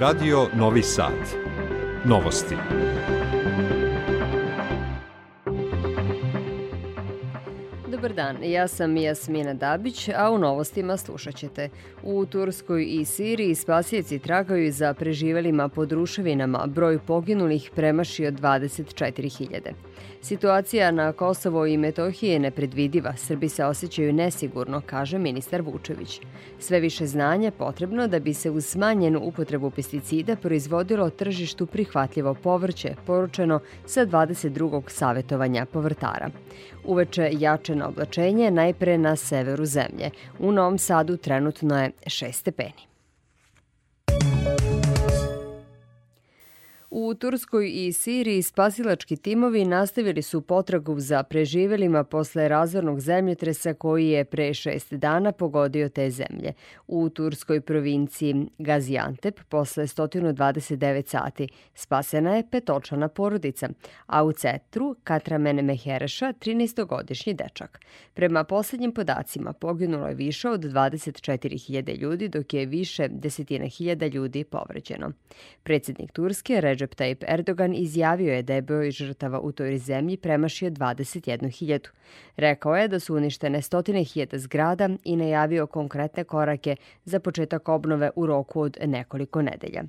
Radio Novi Sad. Novosti. Dobar dan, ja sam Jasmina Dabić, a u novostima slušat ćete. U Turskoj i Siriji spasioci tragaju za preživelima pod ruševinama, broj poginulih premašio 24.000. Situacija na Kosovo i Metohiji je nepredvidiva, Srbi se osjećaju nesigurno, kaže ministar Vučević. Sve više znanja potrebno da bi se uz smanjenu upotrebu pesticida proizvodilo tržištu prihvatljivo povrće, poručeno sa 22. savetovanja povrtara. Uveče jačeno oblačenje najpre na severu zemlje. U Novom Sadu trenutno je 6 stepeni. U Turskoj i Siriji spasilački timovi nastavili su potragu za preživelima posle razornog zemljotresa koji je pre šest dana pogodio te zemlje. U turskoj provinciji Gaziantep posle 129 sati spasena je petočana porodica, a u centru Katramen Mehereša 13-godišnji dečak. Prema poslednjim podacima poginulo je više od 24.000 ljudi, dok je više desetina hiljada ljudi povređeno. Predsednik Turske Recep Tayyip Erdogan izjavio je da je broj žrtava u toj zemlji premašio 21.000. Rekao je da su uništene stotine hiljada zgrada i najavio konkretne korake za početak obnove u roku od nekoliko nedelja.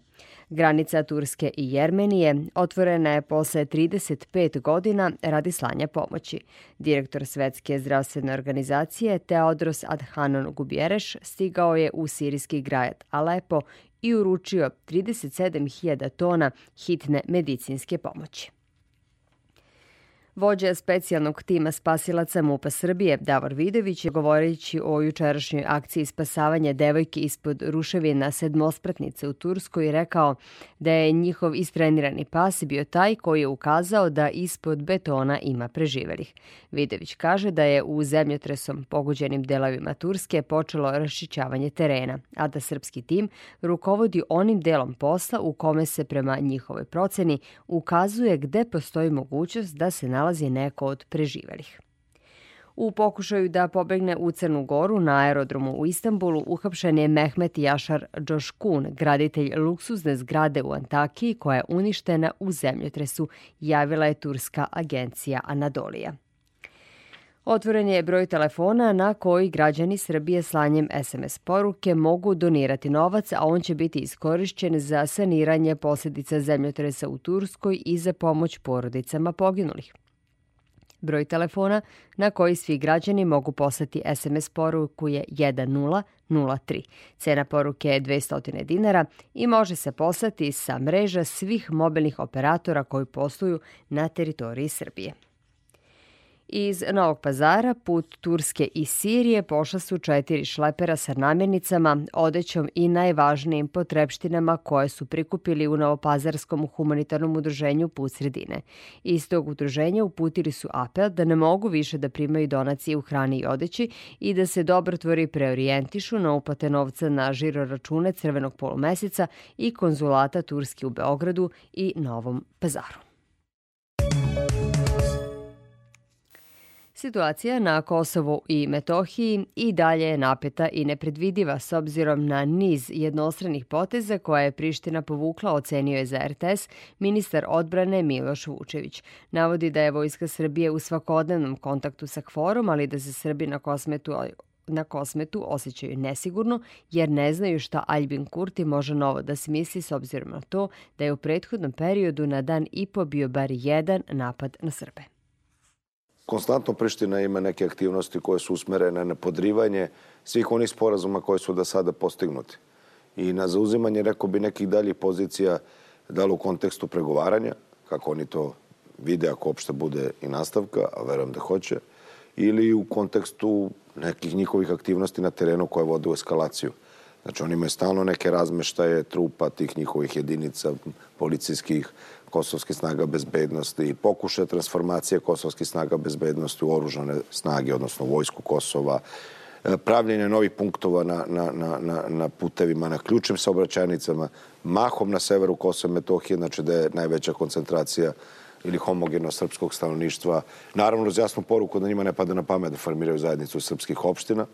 Granica Turske i Jermenije otvorena je posle 35 godina radi slanja pomoći. Direktor Svetske zdravstvene organizacije Teodros Adhanon Gubjereš stigao je u sirijski grad Alepo i uručio 37.000 tona hitne medicinske pomoći. Vođa specijalnog tima spasilaca MUPA Srbije, Davor Vidović, govoreći o jučerašnjoj akciji spasavanja devojke ispod ruševina sedmospratnice u Turskoj rekao da je njihov istrenirani pas bio taj koji je ukazao da ispod betona ima preživelih. Vidović kaže da je u zemljotresom pogođenim delovima Turske počelo rašićavanje terena, a da srpski tim rukovodi onim delom posla u kome se prema njihovoj proceni ukazuje gde postoji mogućnost da se nalazi nalazi neko od preživelih. U pokušaju da pobegne u Crnu Goru na aerodromu u Istanbulu uhapšen je Mehmet Jašar Džoškun, graditelj luksuzne zgrade u Antakiji koja je uništena u zemljotresu, javila je turska agencija Anadolija. Otvoren je broj telefona na koji građani Srbije slanjem SMS poruke mogu donirati novac, a on će biti iskorišćen za saniranje posljedica zemljotresa u Turskoj i za pomoć porodicama poginulih. Broj telefona na koji svi građani mogu poslati SMS poruku je 1003. Cena poruke je 200 dinara i može se poslati sa mreža svih mobilnih operatora koji posluju na teritoriji Srbije. Iz Novog pazara put Turske i Sirije pošla su četiri šlepera sa namirnicama, odećom i najvažnijim potrebštinama koje su prikupili u Novopazarskom humanitarnom udruženju Put sredine. Iz tog udruženja uputili su apel da ne mogu više da primaju donacije u hrani i odeći i da se dobrotvori preorijentišu na uplate novca na žiro račune Crvenog polumeseca i konzulata Turski u Beogradu i Novom pazaru. Situacija na Kosovu i Metohiji i dalje je napeta i nepredvidiva s obzirom na niz jednostranih poteza koje je Priština povukla, ocenio je za RTS ministar odbrane Miloš Vučević. Navodi da je Vojska Srbije u svakodnevnom kontaktu sa Kforom, ali da se Srbi na kosmetu na kosmetu osjećaju nesigurno jer ne znaju šta Albin Kurti može novo da smisli s obzirom na to da je u prethodnom periodu na dan i po bio bar jedan napad na Srbe konstantno Priština ima neke aktivnosti koje su usmerene na podrivanje svih onih sporazuma koje su do sada postignuti i na zauzimanje, rekao bi, nekih daljih pozicija, da li u kontekstu pregovaranja, kako oni to vide ako opšte bude i nastavka, a verujem da hoće, ili u kontekstu nekih njihovih aktivnosti na terenu koje vode u eskalaciju. Znači, oni imaju stalno neke razmeštaje trupa tih njihovih jedinica policijskih, kosovskih snaga bezbednosti i pokušaje transformacije kosovskih snaga bezbednosti u oružane snage, odnosno vojsku Kosova, e, pravljenje novih punktova na, na, na, na putevima, na ključnim saobraćajnicama, mahom na severu Kosova i Metohije, znači da je najveća koncentracija ili homogeno srpskog stanovništva. Naravno, uz jasnu poruku da njima ne pada na pamet da formiraju zajednicu srpskih opština.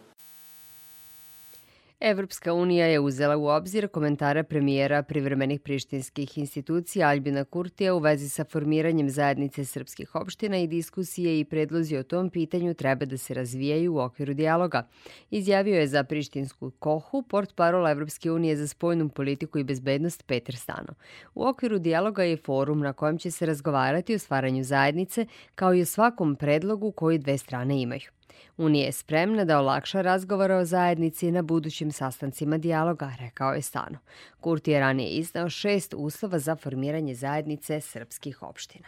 Evropska unija je uzela u obzir komentara premijera privremenih prištinskih institucija Albina Kurtija u vezi sa formiranjem zajednice srpskih opština i diskusije i predlozi o tom pitanju treba da se razvijaju u okviru dijaloga. Izjavio je za prištinsku kohu port parola Evropske unije za spojnu politiku i bezbednost Peter Stano. U okviru dijaloga je forum na kojem će se razgovarati o stvaranju zajednice kao i o svakom predlogu koji dve strane imaju. Unija je spremna da olakša razgovore o zajednici na budućim sastancima dijaloga, rekao je Stano. Kurti je ranije iznao šest uslova za formiranje zajednice srpskih opština.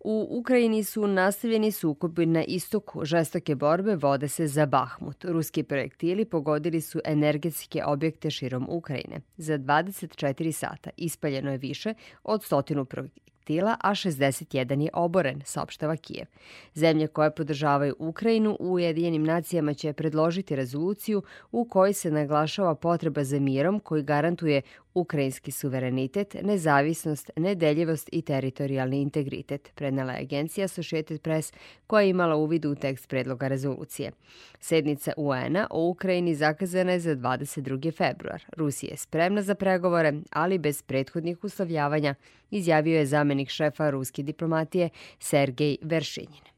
U Ukrajini su nastavljeni sukobi na istoku. Žestoke borbe vode se za Bahmut. Ruski projektili pogodili su energetske objekte širom Ukrajine. Za 24 sata ispaljeno je više od stotinu projektila, a 61 je oboren, saopštava Kijev. Zemlje koje podržavaju Ukrajinu u Ujedinjenim nacijama će predložiti rezoluciju u kojoj se naglašava potreba za mirom koji garantuje ukrajinski suverenitet, nezavisnost, nedeljivost i teritorijalni integritet, prenala je agencija Associated Press koja je imala uvid u tekst predloga rezolucije. Sednica UN-a o Ukrajini zakazana je za 22. februar. Rusija je spremna za pregovore, ali bez prethodnih uslovljavanja, izjavio je zamenik šefa ruske diplomatije Sergej Veršinjin.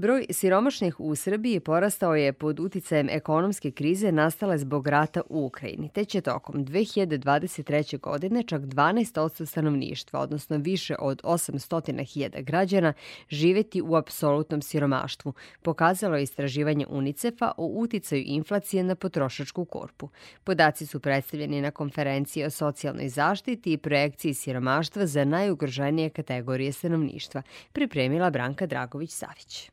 Broj siromašnih u Srbiji porastao je pod uticajem ekonomske krize nastale zbog rata u Ukrajini, te će tokom 2023. godine čak 12% stanovništva, odnosno više od 800.000 građana, živeti u apsolutnom siromaštvu, pokazalo je istraživanje UNICEF-a o uticaju inflacije na potrošačku korpu. Podaci su predstavljeni na konferenciji o socijalnoj zaštiti i projekciji siromaštva za najugroženije kategorije stanovništva, pripremila Branka Dragović-Savić.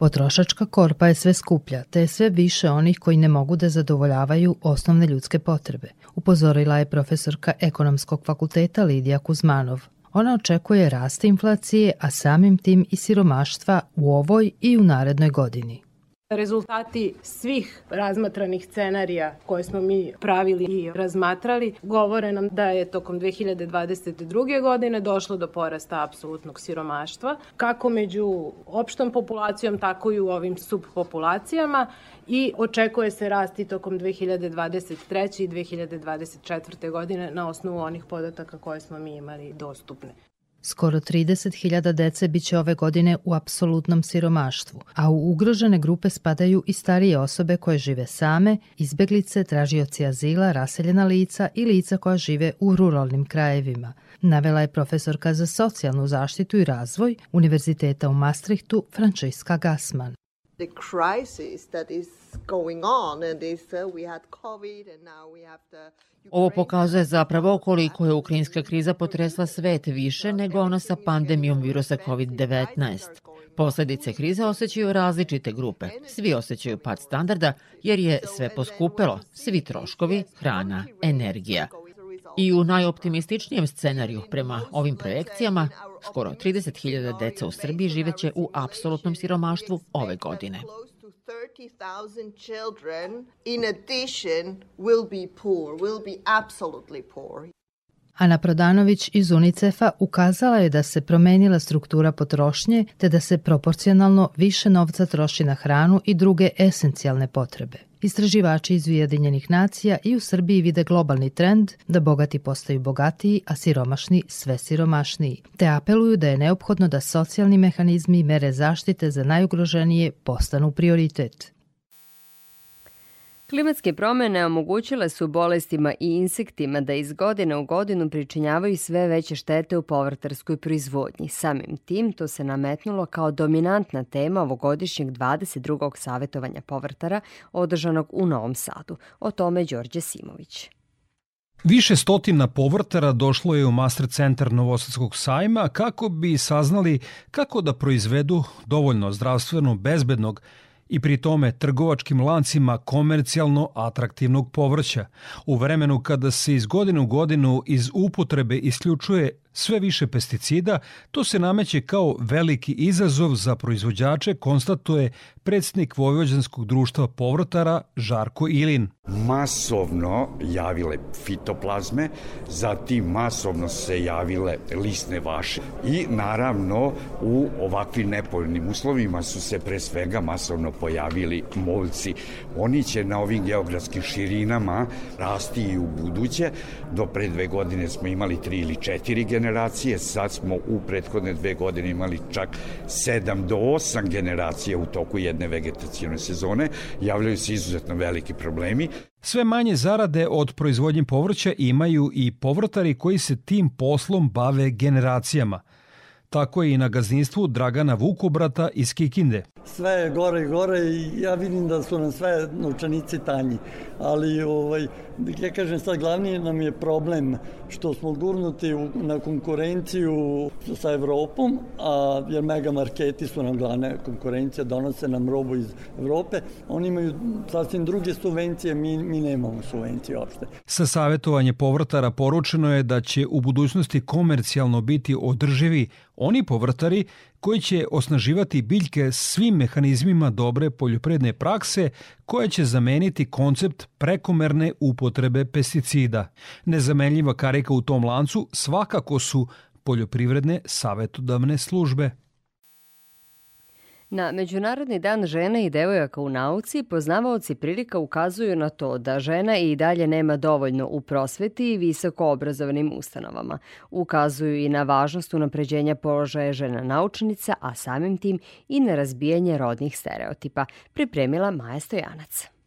Potrošačka korpa je sve skuplja, te je sve više onih koji ne mogu da zadovoljavaju osnovne ljudske potrebe, upozorila je profesorka ekonomskog fakulteta Lidija Kuzmanov. Ona očekuje rast inflacije, a samim tim i siromaštva u ovoj i u narednoj godini. Rezultati svih razmatranih scenarija koje smo mi pravili i razmatrali govore nam da je tokom 2022. godine došlo do porasta apsolutnog siromaštva, kako među opštom populacijom, tako i u ovim subpopulacijama i očekuje se rast i tokom 2023. i 2024. godine na osnovu onih podataka koje smo mi imali dostupne. Skoro 30.000 dece biće ove godine u apsolutnom siromaštvu, a u ugrožene grupe spadaju i starije osobe koje žive same, izbeglice, tražioci azila, raseljena lica i lica koja žive u ruralnim krajevima. Navela je profesorka za socijalnu zaštitu i razvoj Univerziteta u Maastrichtu Francesca Gassman. The crisis that is going on and this uh, we had covid and now we have the Ovo pokazuje zapravo koliko je ukrajinska kriza potresla svet više nego ona sa pandemijom virusa COVID-19. Posledice krize osjećaju različite grupe. Svi osjećaju pad standarda jer je sve poskupelo, svi troškovi, hrana, energija. I u najoptimističnijem scenariju prema ovim projekcijama, skoro 30.000 deca u Srbiji živeće u apsolutnom siromaštvu ove godine. 30,000 children in addition will be poor, will be absolutely poor. Ana Prodanović iz UNICEF-a ukazala je da se promenila struktura potrošnje te da se proporcionalno više novca troši na hranu i druge esencijalne potrebe. Istraživači iz Ujedinjenih nacija i u Srbiji vide globalni trend da bogati postaju bogatiji, a siromašni sve siromašniji, te apeluju da je neophodno da socijalni mehanizmi i mere zaštite za najugroženije postanu prioritet. Klimatske promene omogućile su bolestima i insektima da iz godine u godinu pričinjavaju sve veće štete u povrtarskoj proizvodnji. Samim tim to se nametnulo kao dominantna tema ovogodišnjeg 22. savjetovanja povrtara održanog u Novom Sadu. O tome Đorđe Simović. Više stotina povrtara došlo je u Master centar Novosadskog sajma kako bi saznali kako da proizvedu dovoljno zdravstveno bezbednog i pri tome trgovačkim lancima komercijalno atraktivnog povrća, u vremenu kada se iz godine u godinu iz upotrebe isključuje sve više pesticida, to se nameće kao veliki izazov za proizvođače, konstatuje predsednik Vojvođanskog društva povrtara Žarko Ilin. Masovno javile fitoplazme, zatim masovno se javile lisne vaše i naravno u ovakvim nepoljnim uslovima su se pre svega masovno pojavili moljci. Oni će na ovim geografskim širinama rasti i u buduće. Do pre dve godine smo imali tri ili četiri generacije, sad smo u prethodne dve godine imali čak sedam do osam generacija u toku jedne vegetacijone sezone. Javljaju se izuzetno veliki problemi. Sve manje zarade od proizvodnje povrća imaju i povrtari koji se tim poslom bave generacijama. Tako je i na gazdinstvu Dragana Vukobrata iz Kikinde. Sve je gore i gore i ja vidim da su nam sve novčanici tanji. Ali, ovaj, ja kažem sad, glavni nam je problem što smo gurnuti u, na konkurenciju sa Evropom, a, jer mega marketi su nam glavne konkurencija, donose nam robu iz Evrope. Oni imaju sasvim druge subvencije, mi, mi nemamo subvencije uopšte. Sa savjetovanje povrtara poručeno je da će u budućnosti komercijalno biti održivi oni povrtari koji će osnaživati biljke svim mehanizmima dobre poljopredne prakse koja će zameniti koncept prekomerne upotrebe pesticida. Nezamenljiva karika u tom lancu svakako su poljoprivredne savetodavne službe. Na Međunarodni dan žena i devojaka u nauci poznavaoci prilika ukazuju na to da žena i dalje nema dovoljno u prosveti i visoko obrazovanim ustanovama. Ukazuju i na važnost unapređenja položaja žena naučnica, a samim tim i na razbijanje rodnih stereotipa, pripremila Maja Stojanac.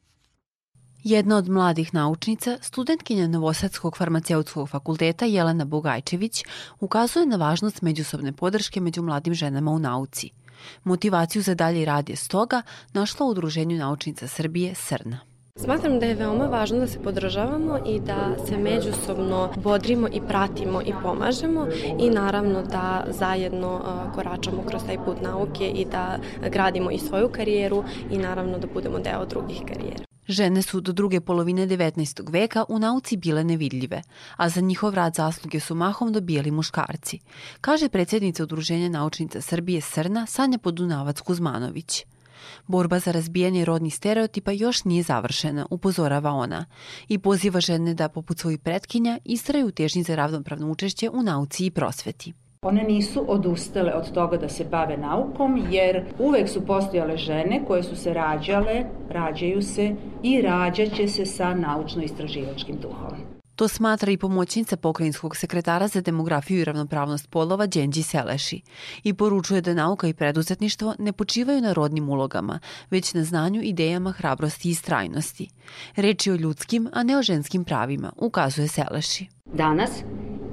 Jedna od mladih naučnica, studentkinja Novosadskog farmaceutskog fakulteta Jelena Bogajčević, ukazuje na važnost međusobne podrške među mladim ženama u nauci – Motivaciju za dalji rad je stoga našla u Udruženju naučnica Srbije Srna. Smatram da je veoma važno da se podržavamo i da se međusobno bodrimo i pratimo i pomažemo i naravno da zajedno koračamo kroz taj put nauke i da gradimo i svoju karijeru i naravno da budemo deo drugih karijera. Žene su do druge polovine 19. veka u nauci bile nevidljive, a za njihov rad zasluge su mahom dobijali muškarci, kaže predsjednica Udruženja naučnica Srbije Srna Sanja Podunavac-Kuzmanović. Borba za razbijanje rodnih stereotipa još nije završena, upozorava ona, i poziva žene da, poput svojih pretkinja, istraju u težnji za ravnopravno učešće u nauci i prosveti. One nisu odustale od toga da se bave naukom, jer uvek su postojale žene koje su se rađale, rađaju se i rađaće se sa naučno-istraživačkim duhom. To smatra i pomoćnica pokrajinskog sekretara za demografiju i ravnopravnost polova Đenđi Seleši i poručuje da nauka i preduzetništvo ne počivaju na rodnim ulogama, već na znanju, idejama, hrabrosti i strajnosti. Reč je o ljudskim, a ne o ženskim pravima, ukazuje Seleši. Danas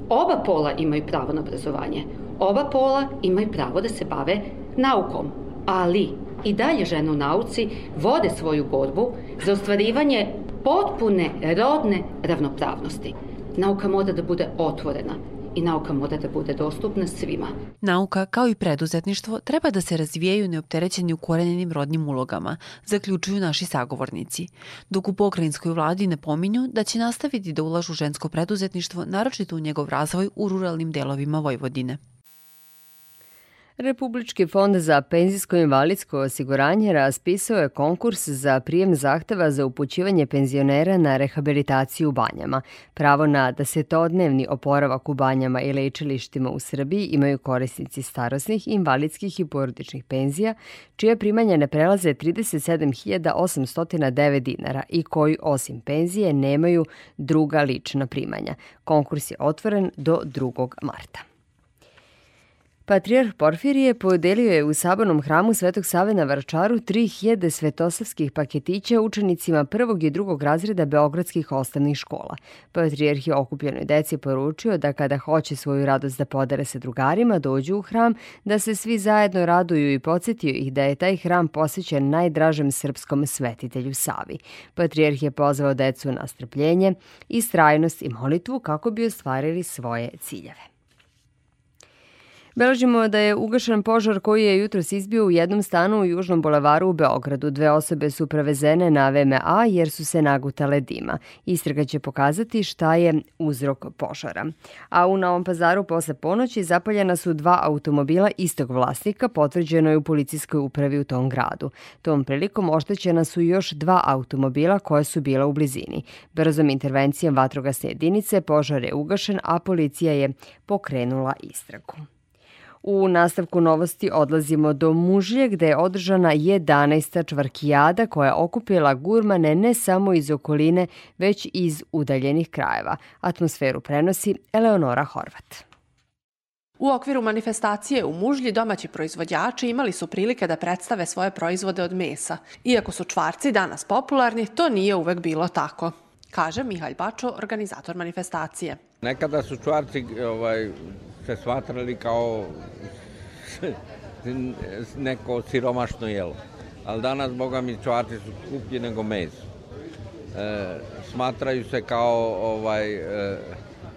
oba pola imaju pravo na obrazovanje. Oba pola imaju pravo da se bave naukom, ali i dalje žene u nauci vode svoju borbu za ostvarivanje potpune rodne ravnopravnosti. Nauka mora da bude otvorena i nauka mora da bude dostupna svima. Nauka, kao i preduzetništvo, treba da se razvijaju neopterećeni ukorenjenim rodnim ulogama, zaključuju naši sagovornici. Dok u pokrajinskoj vladi napominju da će nastaviti da ulažu žensko preduzetništvo, naročito u njegov razvoj u ruralnim delovima Vojvodine. Republički fond za penzijsko invalidsko osiguranje raspisao je konkurs za prijem zahteva za upućivanje penzionera na rehabilitaciju u banjama. Pravo na desetodnevni oporavak u banjama i lečilištima u Srbiji imaju korisnici starosnih, invalidskih i porodičnih penzija, čije primanja ne prelaze 37.809 dinara i koji osim penzije nemaju druga lična primanja. Konkurs je otvoren do 2. marta. Patrijarh Porfirije podelio je u Sabornom hramu Svetog Save na Vračaru 3000 svetosavskih paketića učenicima prvog i drugog razreda beogradskih osnovnih škola. Patrijarh je okupljenoj deci poručio da kada hoće svoju radost da podare sa drugarima, dođu u hram, da se svi zajedno raduju i podsjetio ih da je taj hram posvećen najdražem srpskom svetitelju Savi. Patrijarh je pozvao decu na strpljenje, istrajnost i molitvu kako bi ostvarili svoje ciljeve. Beležimo da je ugašen požar koji je jutros izbio u jednom stanu u Južnom bulevaru u Beogradu. Dve osobe su prevezene na VMA jer su se nagutale dima. Istraga će pokazati šta je uzrok požara. A u Novom pazaru posle ponoći zapaljena su dva automobila istog vlasnika, potvrđeno je u policijskoj upravi u tom gradu. Tom prilikom oštećena su još dva automobila koja su bila u blizini. Brzom intervencijom vatrogasne jedinice požar je ugašen, a policija je pokrenula istragu. U nastavku novosti odlazimo do Mužlje gde je održana 11. čvarkijada koja je okupila gurmane ne samo iz okoline, već iz udaljenih krajeva. Atmosferu prenosi Eleonora Horvat. U okviru manifestacije u Mužlji domaći proizvođači imali su prilike da predstave svoje proizvode od mesa. Iako su čvarci danas popularni, to nije uvek bilo tako, kaže Mihalj Bačo, organizator manifestacije. Nekada su čvarci ovaj, se smatrali kao neko siromašno jelo. Ali danas, boga mi, čvarci su skuplji nego meso. E, smatraju se kao ovaj e,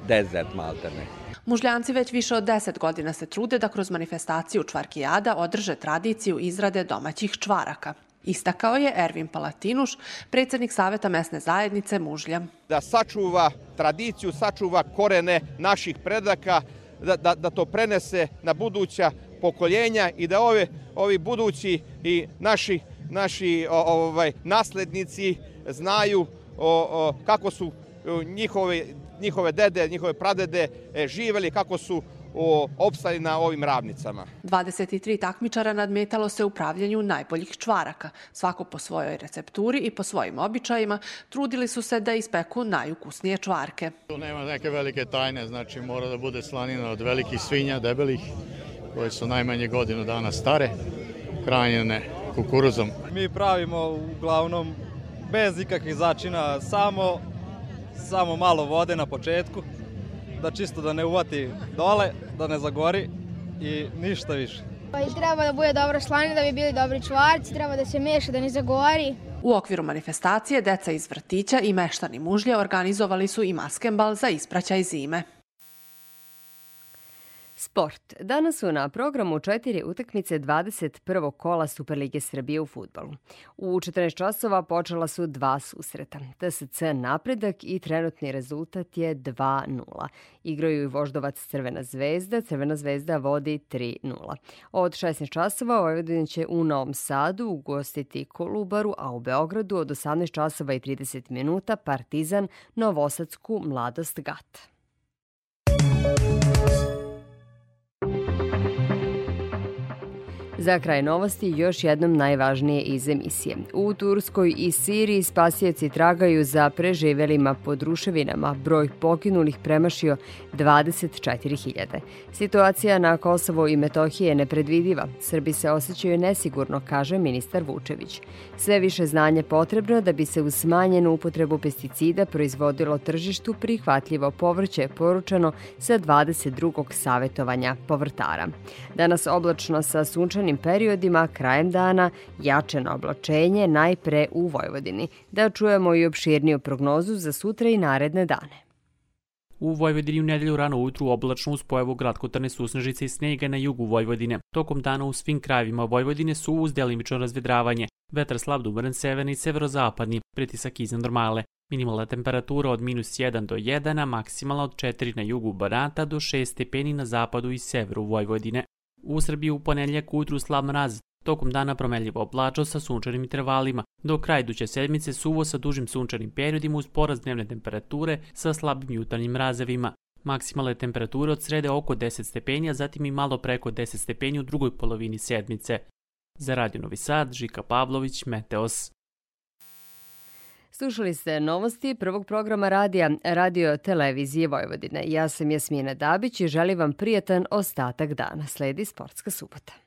dezert maltene. Mužljanci već više od 10 godina se trude da kroz manifestaciju Čvarkijada održe tradiciju izrade domaćih čvaraka. Istakao je Ervin Palatinuš, predsednik Saveta mesne zajednice Mužlja. Da sačuva tradiciju, sačuva korene naših predaka, da, da, da to prenese na buduća pokoljenja i da ove, ovi budući i naši, naši ovaj, naslednici znaju o, o, kako su njihove, njihove dede, njihove pradede e, živeli, kako su opstali na ovim ravnicama. 23 takmičara nadmetalo se u pravljenju najboljih čvaraka. Svako po svojoj recepturi i po svojim običajima trudili su se da ispeku najukusnije čvarke. Tu nema neke velike tajne, znači mora da bude slanina od velikih svinja, debelih, koje su najmanje godinu dana stare, hranjene kukuruzom. Mi pravimo uglavnom bez ikakvih začina, samo, samo malo vode na početku, da čisto da ne uvati dole, da ne zagori i ništa više. Pa i treba da bude dobra slanina da bi bili dobri čvarci, treba da se meša da ne zagori. U okviru manifestacije deca iz vrtića i meštani mužlje organizovali su i maskembal za ispraćaj zime. Sport. Danas su na programu četiri utakmice 21. kola Superlige Srbije u futbolu. U 14 časova počela su dva susreta. TSC napredak i trenutni rezultat je 2-0. Igraju i Voždovac Crvena zvezda. Crvena zvezda vodi 3-0. Od 16 časova Vojvodina će u Novom Sadu ugostiti Kolubaru, a u Beogradu od 18 časova i 30 minuta Partizan Novosadsku Mladost Gat. Za kraj novosti još jednom najvažnije iz emisije. U Turskoj i Siriji spasioci tragaju za preživelima pod ruševinama. Broj poginulih premašio 24.000. Situacija na Kosovo i Metohije je nepredvidiva. Srbi se osjećaju nesigurno, kaže ministar Vučević. Sve više znanje potrebno da bi se uz smanjenu upotrebu pesticida proizvodilo tržištu prihvatljivo povrće poručeno sa 22. savetovanja povrtara. Danas oblačno sa sunčanim zimskim periodima, krajem dana, jačeno oblačenje najpre u Vojvodini. Da čujemo i opširniju prognozu za sutra i naredne dane. U Vojvodini u nedelju rano ujutru oblačno uz pojavu kratkotrne susnežice i snega na jugu Vojvodine. Tokom dana u svim krajevima Vojvodine su uz delimično razvedravanje. Vetar slab dumaran severni i severozapadni, pritisak iznad normale. Minimalna temperatura od minus 1 do 1, a maksimalna od 4 na jugu Banata do 6 stepeni na zapadu i severu Vojvodine. U Srbiji u ponedljak ujutru slab mraz, tokom dana promenljivo oblačo sa sunčanim intervalima, do kraja iduće sedmice suvo sa dužim sunčanim periodima uz porast dnevne temperature sa slabim jutarnjim mrazevima. Maksimalne temperature od srede oko 10 stepenja, zatim i malo preko 10 stepenja u drugoj polovini sedmice. Za Radio Novi Sad, Žika Pavlović, Meteos. Slušali ste novosti prvog programa radija Radio Televizije Vojvodine. Ja sam Jasmina Dabić i želim vam prijatan ostatak dana. Sledi sportska subota.